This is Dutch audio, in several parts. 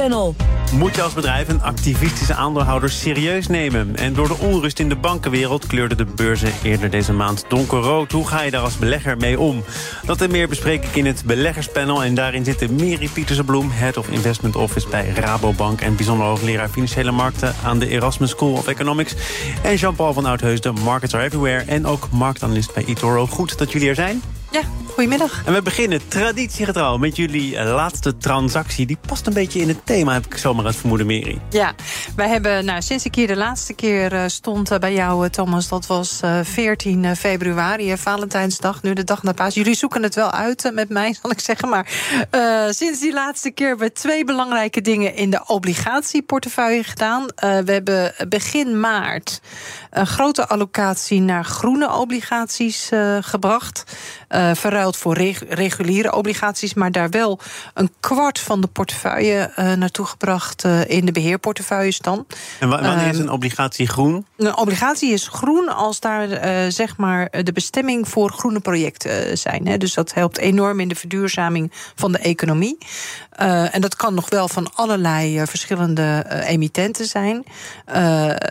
Panel. Moet je als bedrijf een activistische aandeelhouder serieus nemen? En door de onrust in de bankenwereld kleurden de beurzen eerder deze maand donkerrood. Hoe ga je daar als belegger mee om? Dat en meer bespreek ik in het beleggerspanel. En daarin zitten Miri Pietersenbloem, Head of Investment Office bij Rabobank... en bijzonder hoogleraar Financiële Markten aan de Erasmus School of Economics. En Jean-Paul van Oudheusden, Markets Are Everywhere... en ook marktanalist bij eToro. Goed dat jullie er zijn. Ja, goedemiddag. En we beginnen traditiegetrouw met jullie eh, laatste transactie. Die past een beetje in het thema, heb ik zomaar het vermoeden, Meri. Ja, wij hebben nou, sinds ik hier de laatste keer uh, stond uh, bij jou, Thomas... dat was 14 februari, Valentijnsdag, nu de dag na paas. Jullie zoeken het wel uit met mij, zal ik zeggen. Maar sinds die laatste keer hebben we twee belangrijke dingen... in de obligatieportefeuille gedaan. we hebben begin maart een grote allocatie naar groene obligaties gebracht... Uh, voor reguliere obligaties, maar daar wel een kwart van de portefeuille uh, naartoe gebracht uh, in de beheerportefeuilles dan. En wanneer is een obligatie groen? Een obligatie is groen als daar zeg maar de bestemming voor groene projecten zijn. Hè. Dus dat helpt enorm in de verduurzaming van de economie. en dat kan nog wel van allerlei verschillende emittenten zijn.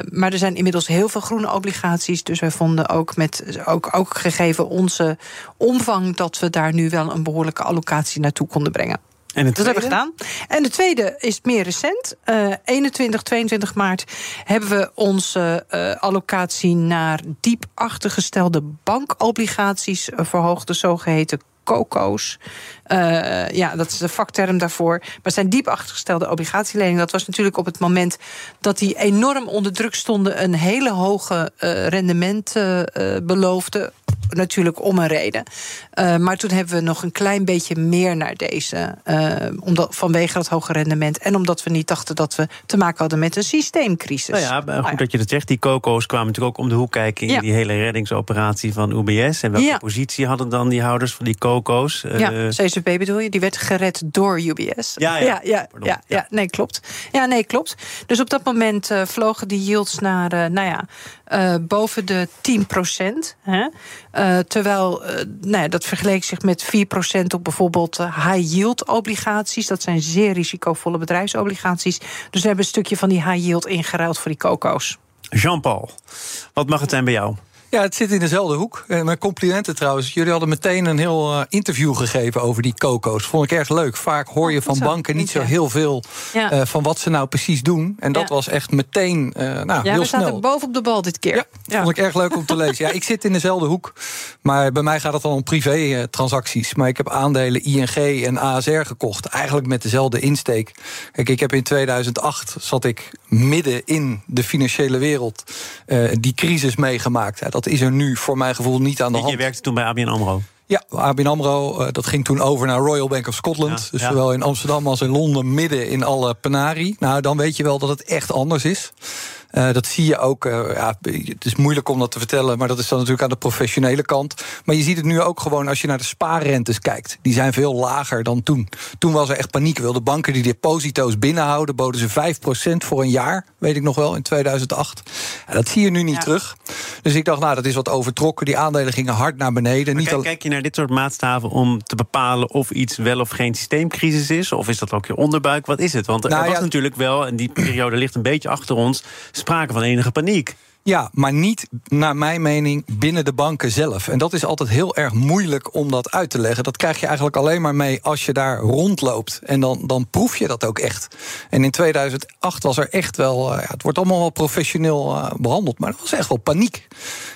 maar er zijn inmiddels heel veel groene obligaties. Dus wij vonden ook met ook, ook gegeven onze omvang dat we daar nu wel een behoorlijke allocatie naartoe konden brengen. En dat hebben we gedaan. En de tweede is meer recent. Uh, 21, 22 maart hebben we onze uh, allocatie naar diep achtergestelde bankobligaties verhoogd, de zogeheten COCO's. Uh, ja, dat is de vakterm daarvoor. Maar zijn diep achtergestelde obligatieleningen. Dat was natuurlijk op het moment dat die enorm onder druk stonden... een hele hoge uh, rendement uh, beloofden natuurlijk om een reden. Maar toen hebben we nog een klein beetje meer naar deze. Omdat, vanwege dat hoge rendement. En omdat we niet dachten dat we te maken hadden met een systeemcrisis. Nou ja, goed dat je dat zegt. Die coco's kwamen natuurlijk ook om de hoek kijken... in ja. die hele reddingsoperatie van UBS. En welke ja. positie hadden dan die houders van die coco's? Ja, CCP bedoel je? Die werd gered door UBS. Ja, ja, ja, ja, ja, nee, klopt. Ja, nee, klopt. Dus op dat moment vlogen die yields naar, nou ja... Uh, boven de 10 procent. Terwijl nou ja, dat vergeleek zich met 4 procent op bijvoorbeeld high-yield obligaties. Dat zijn zeer risicovolle bedrijfsobligaties. Dus we hebben een stukje van die high-yield ingeruild voor die coco's. Jean-Paul, wat mag het zijn bij jou? Ja, het zit in dezelfde hoek. Uh, mijn complimenten trouwens. Jullie hadden meteen een heel uh, interview gegeven over die coco's. Vond ik erg leuk. Vaak hoor je van banken niet zo heel veel ja. uh, van wat ze nou precies doen. En dat ja. was echt meteen nou, ja, heel we snel. zaten boven op de bal dit keer. Ja, vond ik erg leuk om te lezen. Ja, ik zit in dezelfde hoek. Maar bij mij gaat het dan om privé-transacties. Maar ik heb aandelen ING en ASR gekocht. Eigenlijk met dezelfde insteek. Kijk, ik heb in 2008 zat ik midden in de financiële wereld die crisis meegemaakt. Dat is er nu voor mijn gevoel niet aan de hand. Je werkte toen bij ABN AMRO? Ja, ABN AMRO, uh, dat ging toen over naar Royal Bank of Scotland. Ja, dus ja. zowel in Amsterdam als in Londen, midden in alle penarie. Nou, dan weet je wel dat het echt anders is. Uh, dat zie je ook. Uh, ja, het is moeilijk om dat te vertellen, maar dat is dan natuurlijk aan de professionele kant. Maar je ziet het nu ook gewoon als je naar de spaarrentes kijkt. Die zijn veel lager dan toen. Toen was er echt paniek. Wilde banken die deposito's binnenhouden, boden ze 5% voor een jaar, weet ik nog wel, in 2008. Ja, dat zie je nu niet ja. terug. Dus ik dacht, nou, dat is wat overtrokken. Die aandelen gingen hard naar beneden. Niet kijk, kijk je naar dit soort maatstaven om te bepalen of iets wel of geen systeemcrisis is? Of is dat ook je onderbuik? Wat is het? Want er nou, was natuurlijk wel, en die periode ligt een beetje achter ons sprake van enige paniek. Ja, maar niet, naar mijn mening, binnen de banken zelf. En dat is altijd heel erg moeilijk om dat uit te leggen. Dat krijg je eigenlijk alleen maar mee als je daar rondloopt. En dan, dan proef je dat ook echt. En in 2008 was er echt wel... Uh, ja, het wordt allemaal wel professioneel uh, behandeld, maar er was echt wel paniek.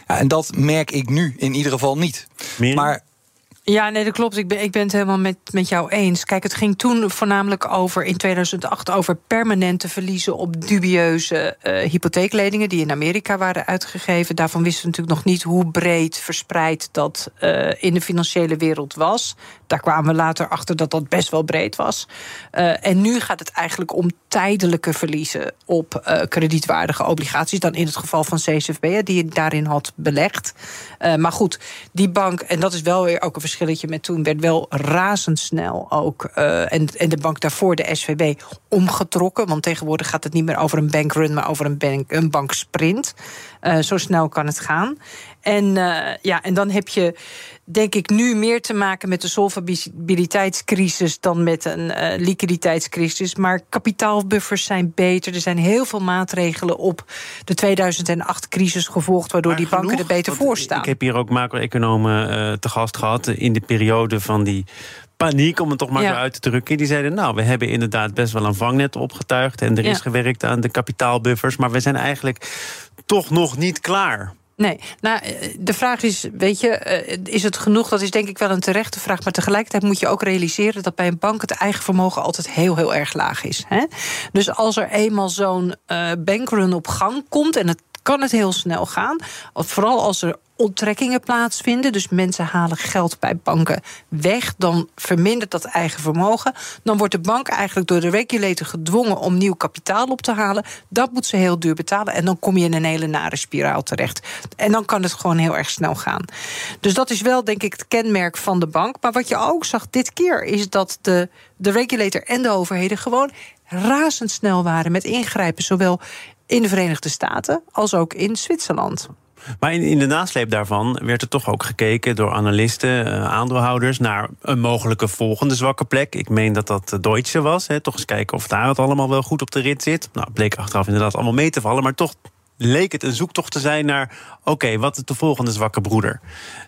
Ja, en dat merk ik nu in ieder geval niet. Meer? Maar ja, nee, dat klopt. Ik ben, ik ben het helemaal met, met jou eens. Kijk, het ging toen voornamelijk over in 2008 over permanente verliezen op dubieuze uh, hypotheekleningen die in Amerika waren uitgegeven. Daarvan wisten we natuurlijk nog niet hoe breed verspreid dat uh, in de financiële wereld was. Daar kwamen we later achter dat dat best wel breed was. Uh, en nu gaat het eigenlijk om tijdelijke verliezen op uh, kredietwaardige obligaties dan in het geval van CCFB, die daarin had belegd. Uh, maar goed, die bank, en dat is wel weer ook een verschilletje met toen, werd wel razendsnel ook. Uh, en, en de bank daarvoor, de SVB, omgetrokken. Want tegenwoordig gaat het niet meer over een bankrun, maar over een, bank, een banksprint. zo snel kan het gaan. En, ja, en dan heb je denk ik nu meer te maken met de solvabiliteitscrisis dan met een uh, liquiditeitscrisis. Maar kapitaalbuffers zijn beter. Er zijn heel veel maatregelen op de 2008-crisis gevolgd, waardoor die banken er beter voor staan. Ik heb hier ook macro-economen uh, te gast gehad in de periode van die paniek, om het toch maar ja. zo uit te drukken. Die zeiden, nou, we hebben inderdaad best wel een vangnet opgetuigd... en er is gewerkt aan de kapitaalbuffers... maar we zijn eigenlijk toch nog niet klaar. Nee, nou, eh, de vraag is, weet je, eh, is het genoeg? Dat is denk ik wel een terechte vraag. Maar tegelijkertijd moet je ook realiseren dat bij een bank het eigen vermogen altijd heel, heel erg laag is. Hè? Dus als er eenmaal zo'n uh, bankrun op gang komt en het kan het heel snel gaan. Vooral als er onttrekkingen plaatsvinden. Dus mensen halen geld bij banken weg. Dan vermindert dat eigen vermogen. Dan wordt de bank eigenlijk door de regulator gedwongen om nieuw kapitaal op te halen. Dat moet ze heel duur betalen. En dan kom je in een hele nare spiraal terecht. En dan kan het gewoon heel erg snel gaan. Dus dat is wel, denk ik, het kenmerk van de bank. Maar wat je ook zag dit keer is dat de, de regulator en de overheden gewoon razendsnel waren met ingrijpen. Zowel in de Verenigde Staten als ook in Zwitserland. Maar in, de nasleep daarvan werd er toch ook gekeken door analisten, uh, aandeelhouders, naar een mogelijke volgende zwakke plek. Ik meen dat dat de Deutsche was. Toch eens kijken of daar het allemaal wel goed op de rit zit. Nou, bleek achteraf inderdaad allemaal mee te vallen, maar toch leek het een zoektocht te zijn naar: oké, wat is de volgende zwakke broeder?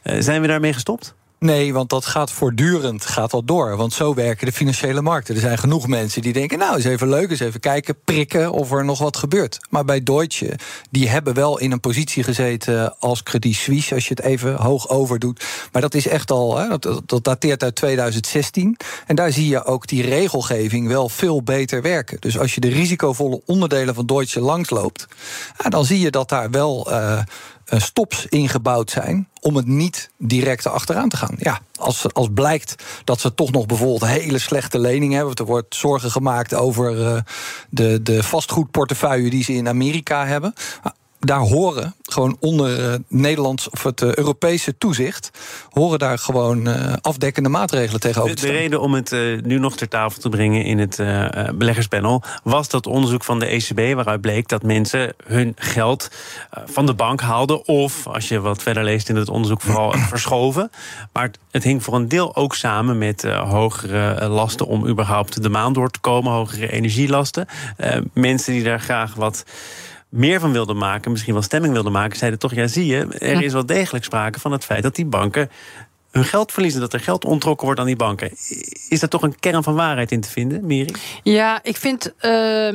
Uh, zijn we daarmee gestopt? Nee, want dat gaat voortdurend gaat dat door. Want zo werken de financiële markten. Er zijn genoeg mensen die denken... nou, eens even leuk, eens even kijken, prikken of er nog wat gebeurt. Maar bij Deutsche, die hebben wel in een positie gezeten... als Credit Suisse, als je het even hoog overdoet. Maar dat is echt al, hè, dat, dat dateert uit 2016. En daar zie je ook die regelgeving wel veel beter werken. Dus als je de risicovolle onderdelen van Deutsche langsloopt... dan zie je dat daar wel... Eh, stops ingebouwd zijn om het niet direct achteraan te gaan. Ja, als, als blijkt dat ze toch nog bijvoorbeeld hele slechte leningen hebben, er wordt zorgen gemaakt over uh, de, de vastgoedportefeuille die ze in Amerika hebben daar horen, gewoon onder uh, Nederlands of het uh, Europese toezicht, horen daar gewoon uh, afdekkende maatregelen tegenover te De reden om het nu nog ter tafel te brengen in het beleggerspanel was dat onderzoek van de ECB, waaruit bleek dat mensen hun geld van de bank haalden, of als je wat verder leest in het onderzoek, vooral verschoven. Maar het hing voor een deel ook samen met hogere lasten om überhaupt de maan door te komen, hogere energielasten. mensen die daar graag wat meer van wilden maken, misschien wel stemming wilden maken, zeiden toch: ja, zie je, er is wel degelijk sprake van het feit dat die banken hun geld verliezen, dat er geld ontrokken wordt aan die banken. Is daar toch een kern van waarheid in te vinden, Miri? Ja, ik vind, uh,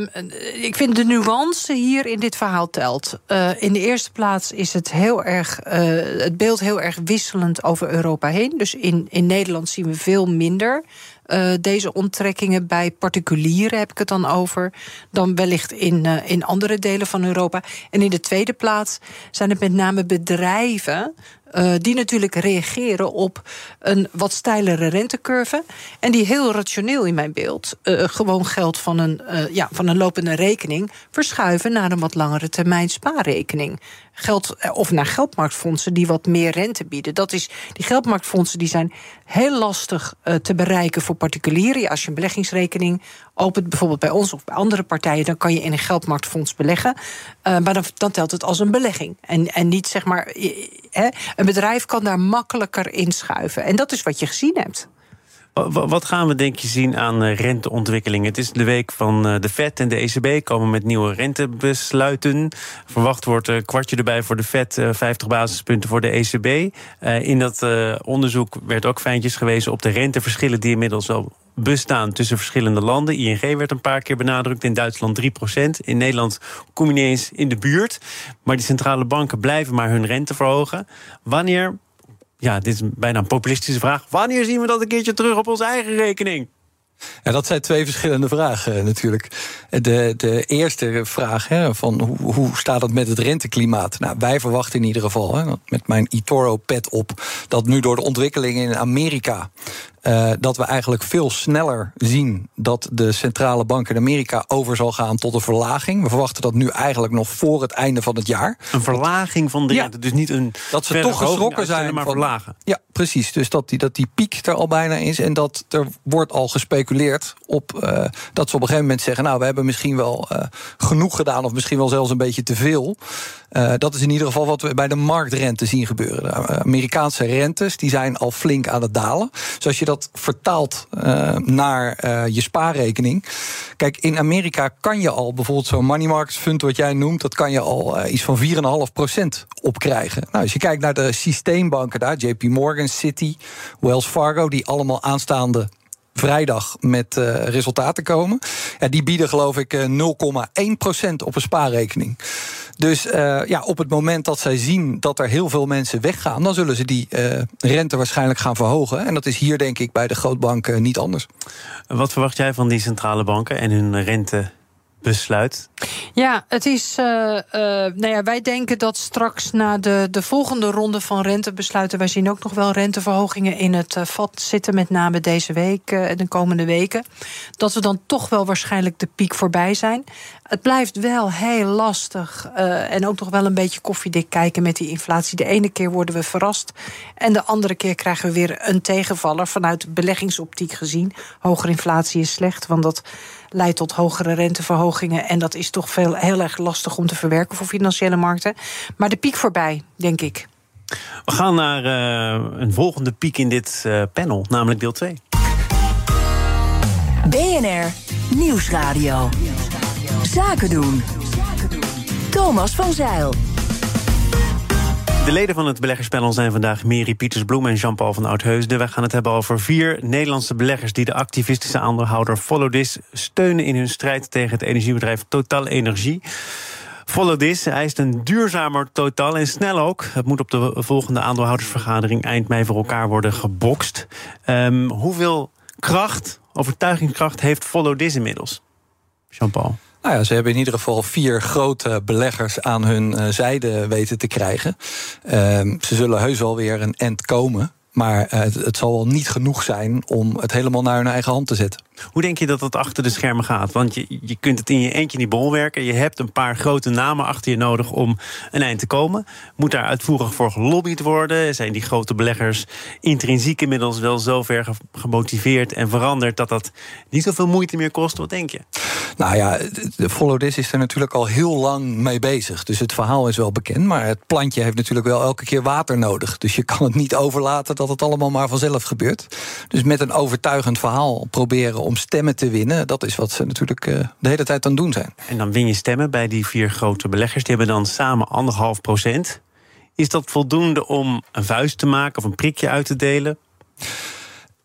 ik vind de nuance hier in dit verhaal telt. Uh, in de eerste plaats is het heel erg, uh, het beeld heel erg wisselend over Europa heen. Dus in, in Nederland zien we veel minder uh, deze onttrekkingen bij particulieren, heb ik het dan over, dan wellicht in, uh, in andere delen van Europa. En in de tweede plaats zijn het met name bedrijven uh, die natuurlijk reageren op een wat steilere rentecurve. En die heel rationeel in mijn beeld uh, gewoon geld van een, uh, ja, van een lopende rekening verschuiven naar een wat langere termijn spaarrekening. Geld, of naar geldmarktfondsen die wat meer rente bieden. Dat is, die geldmarktfondsen die zijn heel lastig te bereiken voor particulieren. Als je een beleggingsrekening opent, bijvoorbeeld bij ons of bij andere partijen, dan kan je in een geldmarktfonds beleggen. Uh, maar dan, telt het als een belegging. En, en niet zeg maar. He, een bedrijf kan daar makkelijker inschuiven. En dat is wat je gezien hebt. Wat gaan we denk je zien aan eh, renteontwikkelingen? Het is de week van eh, de Fed en de ECB komen met nieuwe rentebesluiten. Verwacht wordt een kwartje erbij voor de Fed, 50 basispunten voor de ECB. In dat onderzoek werd ook fijntjes gewezen op de renteverschillen die inmiddels wel bestaan tussen verschillende landen. ING werd een paar keer benadrukt, in Duitsland 3% In Nederland kom je niet eens in de buurt. Maar die centrale banken blijven maar hun rente verhogen. Wanneer, ja, dit is bijna een populistische vraag... wanneer zien we dat een keertje terug op onze eigen rekening? Ja, dat zijn twee verschillende vragen natuurlijk. De, de eerste vraag, hè, van hoe, hoe staat het met het renteklimaat? Nou, wij verwachten in ieder geval, hè, met mijn eToro-pet op... dat nu door de ontwikkelingen in Amerika uh, dat we eigenlijk veel sneller zien dat de centrale bank in Amerika over zal gaan tot een verlaging. We verwachten dat nu eigenlijk nog voor het einde van het jaar. Een verlaging van de rente, dus niet een. Dat ze toch geschrokken zijn. Maar verlagen. Ja, precies. Dus dat die, dat die piek er al bijna is. En dat er wordt al gespeculeerd op uh, dat ze op een gegeven moment zeggen: Nou, we hebben misschien wel uh, genoeg gedaan, of misschien wel zelfs een beetje te veel. Uh, dat is in ieder geval wat we bij de marktrente zien gebeuren. De Amerikaanse rentes die zijn al flink aan het dalen. Dus als je dat vertaalt uh, naar je spaarrekening. Kijk, in Amerika kan je al bijvoorbeeld zo'n money market fund, wat jij noemt, dat kan je al iets van 4,5% opkrijgen. Nou, als je kijkt naar de systeembanken daar, JP Morgan, Citi, Wells Fargo, die allemaal aanstaande vrijdag met uh, resultaten komen. Ja, die bieden geloof ik 0,1% op een spaarrekening. Dus uh, ja, op het moment dat zij zien dat er heel veel mensen weggaan, dan zullen ze die rente waarschijnlijk gaan verhogen. En dat is hier denk ik bij de grootbanken niet anders. Wat verwacht jij van die centrale banken en hun rente? Besluit? Ja, het is. Uh, nou ja, wij denken dat straks na de, de volgende ronde van rentebesluiten. Wij zien ook nog wel renteverhogingen in het uh, vat zitten, met name deze week en de komende weken. Dat we dan toch wel waarschijnlijk de piek voorbij zijn. Het blijft wel heel lastig en ook nog wel een beetje koffiedik kijken met die inflatie. De ene keer worden we verrast en de andere keer krijgen we weer een tegenvaller vanuit beleggingsoptiek gezien. Hogere inflatie is slecht, want dat leidt tot hogere renteverhogingen. En dat is toch veel, heel erg lastig om te verwerken voor financiële markten. Maar de piek voorbij, denk ik. We gaan naar uh, een volgende piek in dit uh, panel, namelijk deel 2. BNR Nieuwsradio. Zaken doen. Thomas van Zeil. De leden van het beleggerspanel zijn vandaag Mary Pietersbloem en Jean-Paul van Oudheusden. Wij gaan het hebben over vier Nederlandse beleggers die de activistische aandeelhouder Follow This steunen in hun strijd tegen het energiebedrijf Total Energie. Follow This eist een duurzamer totaal en snel ook. Het moet op de volgende aandeelhoudersvergadering eind mei voor elkaar worden gebokst. Um, hoeveel kracht, overtuigingskracht heeft Follow This inmiddels? Jean-Paul. Nou ja, ze hebben in ieder geval vier grote beleggers aan hun uh, zijde weten te krijgen. Uh, ze zullen heus wel weer een end komen. Maar uh, het, het, zal wel niet genoeg zijn om het helemaal naar hun eigen hand te zetten. Hoe denk je dat dat achter de schermen gaat? Want je, je kunt het in je eentje niet bolwerken. Je hebt een paar grote namen achter je nodig om een eind te komen. Moet daar uitvoerig voor gelobbyd worden? Zijn die grote beleggers intrinsiek inmiddels wel zo ver gemotiveerd en veranderd dat dat niet zoveel moeite meer kost? Wat denk je? Nou ja, de Follow This is er natuurlijk al heel lang mee bezig. Dus het verhaal is wel bekend. Maar het plantje heeft natuurlijk wel elke keer water nodig. Dus je kan het niet overlaten dat het allemaal maar vanzelf gebeurt. Dus met een overtuigend verhaal proberen om stemmen te winnen. Dat is wat ze natuurlijk uh, de hele tijd aan het doen zijn. En dan win je stemmen bij die vier grote beleggers. Die hebben dan samen anderhalf procent. Is dat voldoende om een vuist te maken of een prikje uit te delen?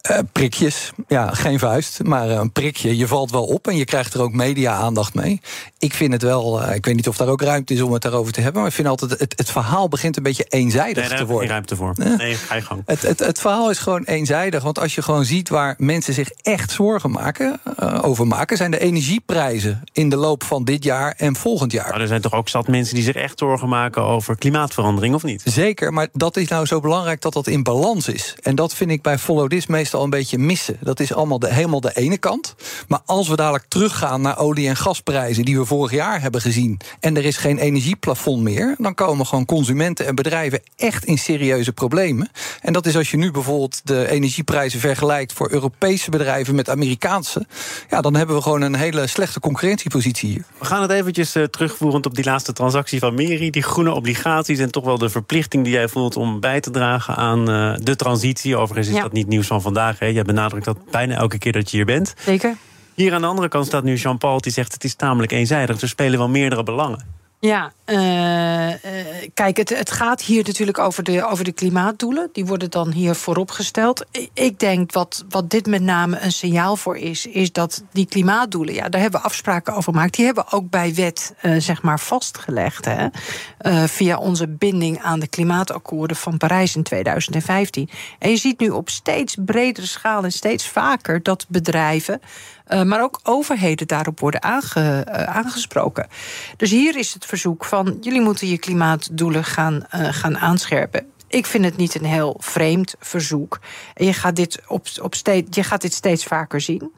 Uh, prikjes, ja, geen vuist, maar een prikje. Je valt wel op en je krijgt er ook media-aandacht mee. Ik vind het wel, uh, ik weet niet of daar ook ruimte is om het daarover te hebben... maar ik vind altijd, het, het verhaal begint een beetje eenzijdig nee, te worden. geen ruimte voor. Nee, ga je gang. Het, het, het, verhaal is gewoon eenzijdig, want als je gewoon ziet... waar mensen zich echt zorgen maken, over maken... zijn de energieprijzen in de loop van dit jaar en volgend jaar. Nou, er zijn toch ook zat mensen die zich echt zorgen maken... over klimaatverandering, of niet? Zeker, maar dat is nou zo belangrijk dat dat in balans is. En dat vind ik bij Follow This meestal al een beetje missen. Dat is allemaal de, helemaal de ene kant. Maar als we dadelijk teruggaan naar olie- en gasprijzen die we vorig jaar hebben gezien. en er is geen energieplafond meer. dan komen gewoon consumenten en bedrijven echt in serieuze problemen. En dat is als je nu bijvoorbeeld de energieprijzen vergelijkt voor Europese bedrijven met Amerikaanse. Ja, dan hebben we gewoon een hele slechte concurrentiepositie hier. We gaan het eventjes uh, terugvoerend op die laatste transactie van Meri. Die groene obligaties en toch wel de verplichting die jij voelt om bij te dragen aan uh, de transitie. Overigens is ja. dat niet nieuws van vandaag. Hè. Jij benadrukt dat bijna elke keer dat je hier bent. Zeker. Hier aan de andere kant staat nu Jean-Paul, die zegt het is tamelijk eenzijdig. Er spelen wel meerdere belangen. Ja, uh, uh, kijk, het, het gaat hier natuurlijk over de, over de klimaatdoelen. Die worden dan hier vooropgesteld. Ik denk wat, wat dit met name een signaal voor is, is dat die klimaatdoelen, ja, daar hebben we afspraken over gemaakt. Die hebben we ook bij wet, uh, zeg maar, vastgelegd. Hè, via onze binding aan de klimaatakkoorden van Parijs in 2015. En je ziet nu op steeds bredere schaal en steeds vaker dat bedrijven. Uh, maar ook overheden daarop worden uh, aangesproken. Dus hier is het verzoek van: jullie moeten je klimaatdoelen gaan, uh, gaan aanscherpen. ik vind het niet een heel vreemd verzoek. Je gaat dit, op, op steeds, je gaat dit steeds vaker zien.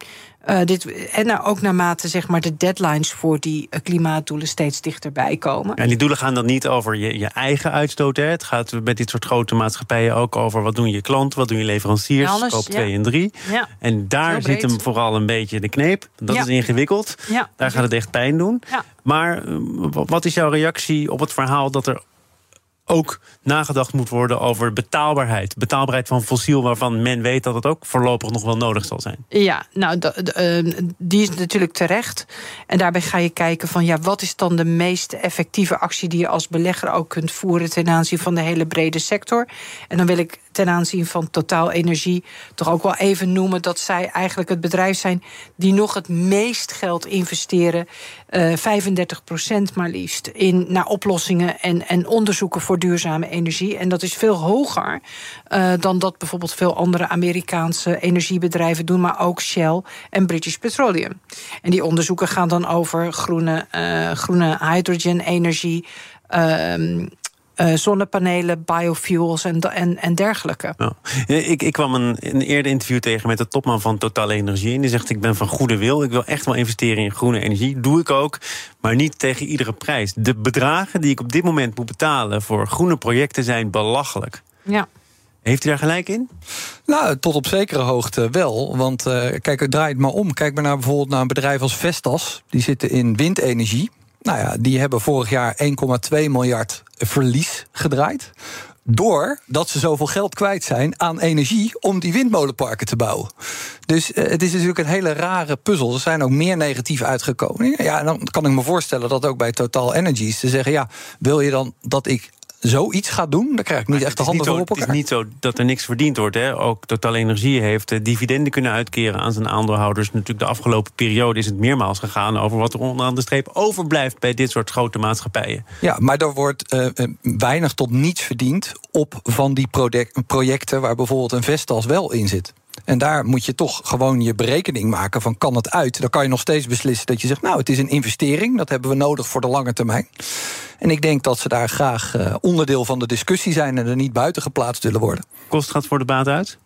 Uh, dit, en nou ook naarmate zeg maar, de deadlines voor die uh, klimaatdoelen steeds dichterbij komen. En die doelen gaan dan niet over je, je eigen uitstoot. Hè? Het gaat met dit soort grote maatschappijen ook over wat doen je klanten, wat doen je leveranciers, ja, scope 2 ja. en 3. Ja. En daar zit hem vooral een beetje de kneep. Dat is ingewikkeld. Daar gaat het echt pijn doen. Maar uh, wat is jouw reactie op het verhaal dat er ook nagedacht moet worden over betaalbaarheid. Betaalbaarheid van fossiel, waarvan men weet dat het ook voorlopig nog wel nodig zal zijn. Ja, nou, ehm, die is natuurlijk terecht. En daarbij ga je kijken van ja, wat is dan de meest effectieve actie die je als belegger ook kunt voeren ten aanzien van de hele brede sector. En dan wil ik ten aanzien van Totaal Energie toch ook wel even noemen dat zij eigenlijk het bedrijf zijn die nog het meest geld investeren, uh, 35 procent maar liefst, in naar oplossingen en, en onderzoeken voor duurzame energie. En dat is veel hoger uh, dan dat bijvoorbeeld veel andere Amerikaanse energiebedrijven doen, maar ook Shell en British Petroleum. En die onderzoeken gaan dan over groene, uh, groene hydrogen-energie. Uh, uh, zonnepanelen, biofuels en, en, en dergelijke. Ja. Ik, ik kwam een, een eerder interview tegen met de topman van Total Energie. En die zegt: Ik ben van goede wil. Ik wil echt wel investeren in groene energie. Doe ik ook, maar niet tegen iedere prijs. De bedragen die ik op dit moment moet betalen voor groene projecten zijn belachelijk. Ja. Heeft u daar gelijk in? Nou, tot op zekere hoogte wel. Want uh, kijk, het draait maar om. Kijk maar naar bijvoorbeeld naar een bedrijf als Vestas. Die zitten in windenergie. Nou ja, die hebben vorig jaar 1,2 miljard verlies gedraaid doordat ze zoveel geld kwijt zijn aan energie om die windmolenparken te bouwen. Dus uh, het is natuurlijk een hele rare puzzel. Er zijn ook meer negatief uitgekomen. Ja, en dan kan ik me voorstellen dat ook bij Total Energies te zeggen: ja, wil je dan dat ik zoiets gaat doen, dan krijg ik niet echt de handen voor op elkaar. Het is niet zo dat er niks verdiend wordt. Hè. Ook Total Energie heeft eh, dividenden kunnen uitkeren aan zijn aandeelhouders. Natuurlijk de afgelopen periode is het meermaals gegaan over wat er onderaan de streep overblijft bij dit soort grote maatschappijen. Ja, maar er wordt uh, weinig tot niets verdiend op van die projecten waar bijvoorbeeld een Vestas wel in zit. En daar moet je toch gewoon je berekening maken van kan het uit. Dan kan je nog steeds beslissen dat je zegt, nou het is een investering, dat hebben we nodig voor de lange termijn. En ik denk dat ze daar graag uh, onderdeel van de discussie zijn en er niet buiten geplaatst willen worden. Kost gaat voor de baat uit?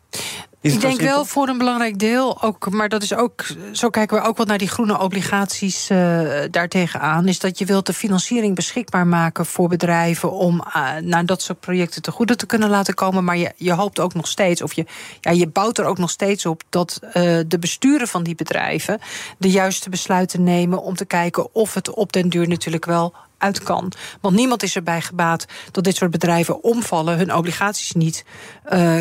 Ik denk wel voor een belangrijk deel, ook, maar dat is ook, zo kijken we ook wel naar die groene obligaties uh, daartegen aan. Is dat je wilt de financiering beschikbaar maken voor bedrijven om uh, naar dat soort projecten te goede te kunnen laten komen. Maar je, je hoopt ook nog steeds, of je, ja, je bouwt er ook nog steeds op dat uh, de besturen van die bedrijven de juiste besluiten nemen om te kijken of het op den duur natuurlijk wel uit kan. Want niemand is erbij gebaat dat dit soort bedrijven omvallen, hun obligaties niet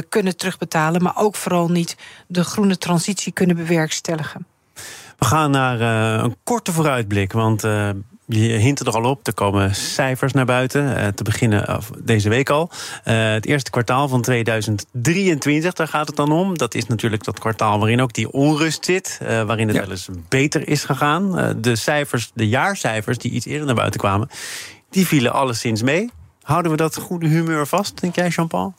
kunnen terugbetalen, maar ook vooral niet de groene transitie kunnen bewerkstelligen. We gaan naar uh, een korte vooruitblik, want uh, je hint er al op, er komen cijfers naar buiten. Uh, te beginnen deze week al. Uh, het eerste kwartaal van 2023, daar gaat het dan om. Dat is natuurlijk dat kwartaal waarin ook die onrust zit. Uh, waarin het ja. wel eens beter is gegaan. de cijfers, de jaarcijfers die iets eerder naar buiten kwamen, die vielen alleszins mee. Houden we dat goede humeur vast, denk jij, Jean-Paul?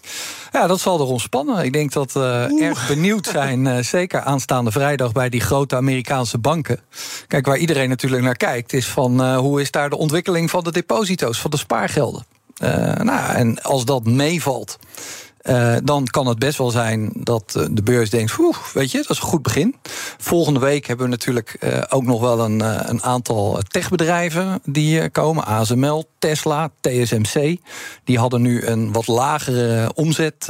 Ja, dat zal er ontspannen. Ik denk dat we uh, erg benieuwd zijn, uh, zeker aanstaande vrijdag bij die grote Amerikaanse banken. Kijk, waar iedereen natuurlijk naar kijkt, is van uh, hoe is daar de ontwikkeling van de deposito's, van de spaargelden. nou, en als dat meevalt. Uh, dan kan het best wel zijn dat uh, de beurs denkt: weet je, dat is een goed begin. Volgende week hebben we natuurlijk uh, ook nog wel een, een aantal techbedrijven die komen: ASML, Tesla, TSMC. Die hadden nu een wat lagere omzet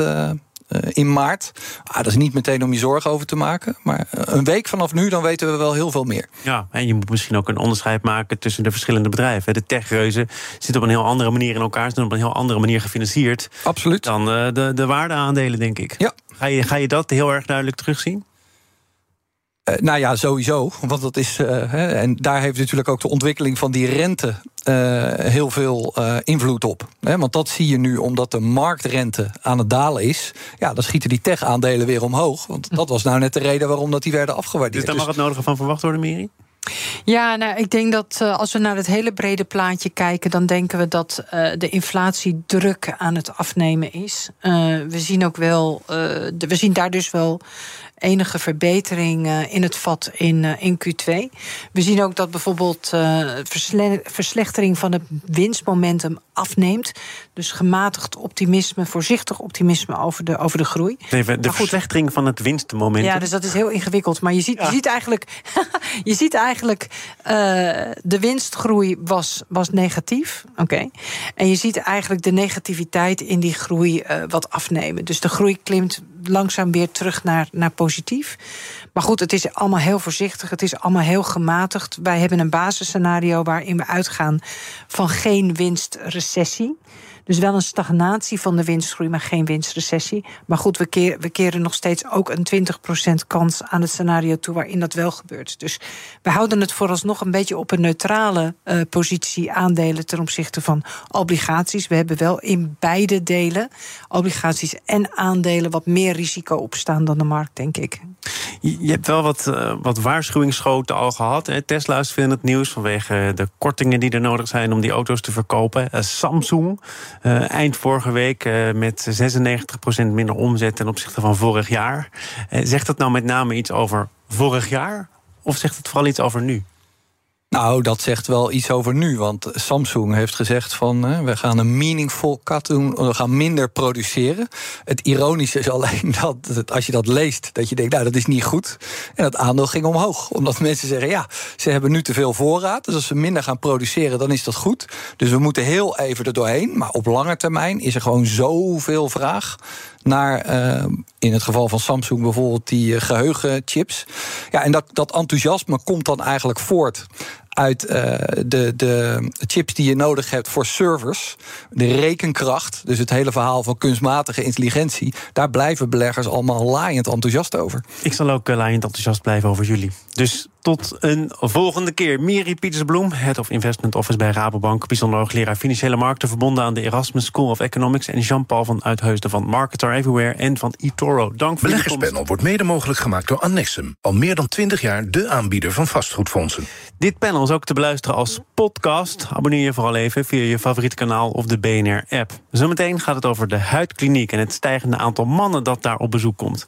in maart. Ah, dat is niet meteen om je zorgen over te maken. Maar uh, een week vanaf nu, dan weten we wel heel veel meer. Ja, en je moet misschien ook een onderscheid maken tussen de verschillende bedrijven. De techreuzen zitten op een heel andere manier in elkaar, zijn op een heel andere manier gefinancierd. Absoluut. Dan uh, de, de waardeaandelen, denk ik. Ja. Ga je, ga je dat heel erg duidelijk terugzien? Uh, nou ja, sowieso. Want dat is. Uh, hè, en daar heeft natuurlijk ook de ontwikkeling van die rente uh, heel veel invloed op. Hè, want dat zie je nu omdat de marktrente aan het dalen is. Ja, dan schieten die tech-aandelen weer omhoog. Want dat was nou net de reden waarom dat die werden afgewaardeerd. Dus daar mag het nodige van verwacht worden, Miri? Ja, nou, ik denk dat uh, als we naar het hele brede plaatje kijken, dan denken we dat uh, de inflatie druk aan het afnemen is. Uh, we zien ook wel, de, we zien daar dus wel enige verbetering uh, in het vat in, uh, in Q2. We zien ook dat bijvoorbeeld versle verslechtering van het winstmomentum afneemt. Dus gematigd optimisme, voorzichtig optimisme over de, over de groei. De verslechtering van het winstmomentum. Ja, dus dat is heel ingewikkeld. Maar je ziet, ja. je ziet eigenlijk, je ziet eigenlijk de winstgroei was, was negatief. Oké. Okay. En je ziet eigenlijk de negativiteit in die groei wat afnemen. Dus de groei klimt langzaam weer terug naar, naar positief. Maar goed, het is allemaal heel voorzichtig. Het is allemaal heel gematigd. Wij hebben een basisscenario waarin we uitgaan van geen winstrecessie. Dus wel een stagnatie van de winstgroei, maar geen winstrecessie. Maar goed, we, keren nog steeds ook een 20% kans aan het scenario toe waarin dat wel gebeurt. Dus we houden het vooralsnog een beetje op een neutrale uh, positie aandelen ten opzichte van obligaties. We hebben wel in beide delen, obligaties en aandelen, wat meer risico opstaan dan de markt, denk ik. Je hebt wel wat, uh, wat waarschuwingsschoten al gehad. Hè? Tesla is veel in het nieuws vanwege de kortingen die er nodig zijn om die auto's te verkopen. Uh, Samsung uh, eind vorige week met 96% minder omzet ten opzichte van vorig jaar. Zegt dat nou met name iets over vorig jaar? Of zegt het vooral iets over nu? Nou, dat zegt wel iets over nu. Want Samsung heeft gezegd van hè, we gaan een meaningful cut doen. We gaan minder produceren. Het ironische is alleen dat als je dat leest, dat je denkt, nou, dat is niet goed. En het aandeel ging omhoog. Omdat mensen zeggen, ja, ze hebben nu te veel voorraad. Dus als ze minder gaan produceren, dan is dat goed. Dus we moeten heel even er doorheen. Maar op lange termijn is er gewoon zoveel vraag naar, uh, in het geval van Samsung bijvoorbeeld, die uh, geheugenchips. Ja, en dat, dat enthousiasme komt dan eigenlijk voort uit uh, de, de chips die je nodig hebt voor servers. De rekenkracht, dus het hele verhaal van kunstmatige intelligentie. Daar blijven beleggers allemaal laaiend enthousiast over. Ik zal ook laaiend enthousiast blijven over jullie. Dus tot een volgende keer. Miri Pietersbloem, Head of Investment Office bij Rabobank. Bijzonder hoogleraar financiële markten verbonden aan de Erasmus School of Economics. En Jean-Paul van Uitheusden van Marketer Everywhere en van eToro. Dank voor Beleggerspanel wordt mede mogelijk gemaakt door Annexum. Al meer dan 20 jaar de aanbieder van vastgoedfondsen. Dit panel ook te beluisteren als podcast. Abonneer je vooral even via je favoriete kanaal of de BNR-app. Zometeen gaat het over de huidkliniek en het stijgende aantal mannen dat daar op bezoek komt.